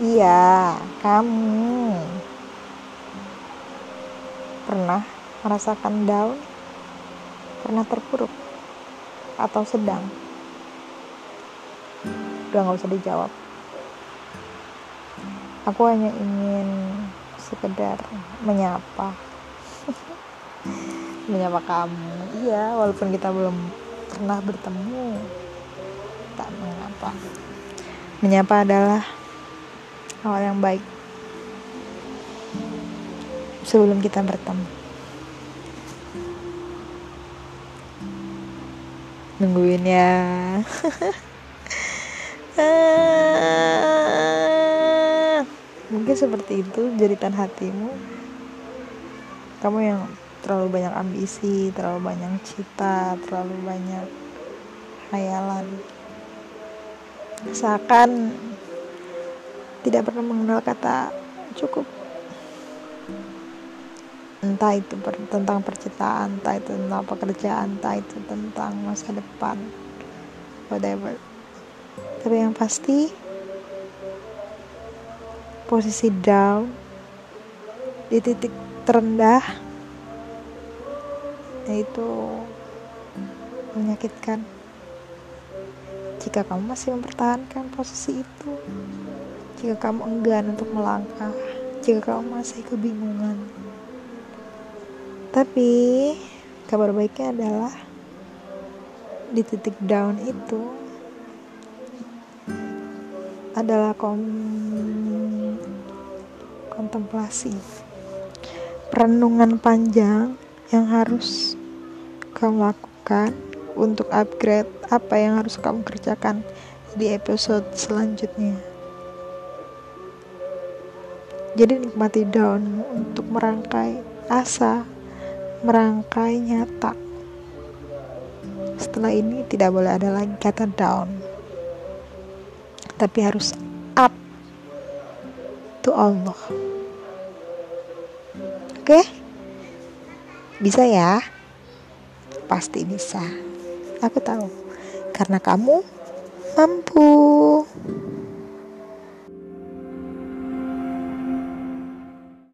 Iya, kamu pernah merasakan down, pernah terpuruk, atau sedang. Udah gak usah dijawab. Aku hanya ingin sekedar menyapa. menyapa kamu. Iya, walaupun kita belum pernah bertemu. Tak mengapa. Menyapa adalah hal yang baik sebelum kita bertemu. Nungguin ya. Mungkin seperti itu jeritan hatimu. Kamu yang terlalu banyak ambisi, terlalu banyak cita, terlalu banyak hayalan. Seakan tidak pernah mengenal kata cukup entah itu per, tentang percintaan entah itu tentang pekerjaan entah itu tentang masa depan whatever tapi yang pasti posisi down di titik terendah yaitu menyakitkan jika kamu masih mempertahankan posisi itu jika kamu enggan untuk melangkah, jika kamu masih kebingungan. Tapi kabar baiknya adalah di titik down itu adalah kom kontemplasi perenungan panjang yang harus kamu lakukan untuk upgrade apa yang harus kamu kerjakan di episode selanjutnya. Jadi nikmati daunmu untuk merangkai asa, merangkai nyata. Setelah ini tidak boleh ada lagi kata down. Tapi harus up to Allah. Oke? Bisa ya? Pasti bisa. Aku tahu. Karena kamu mampu.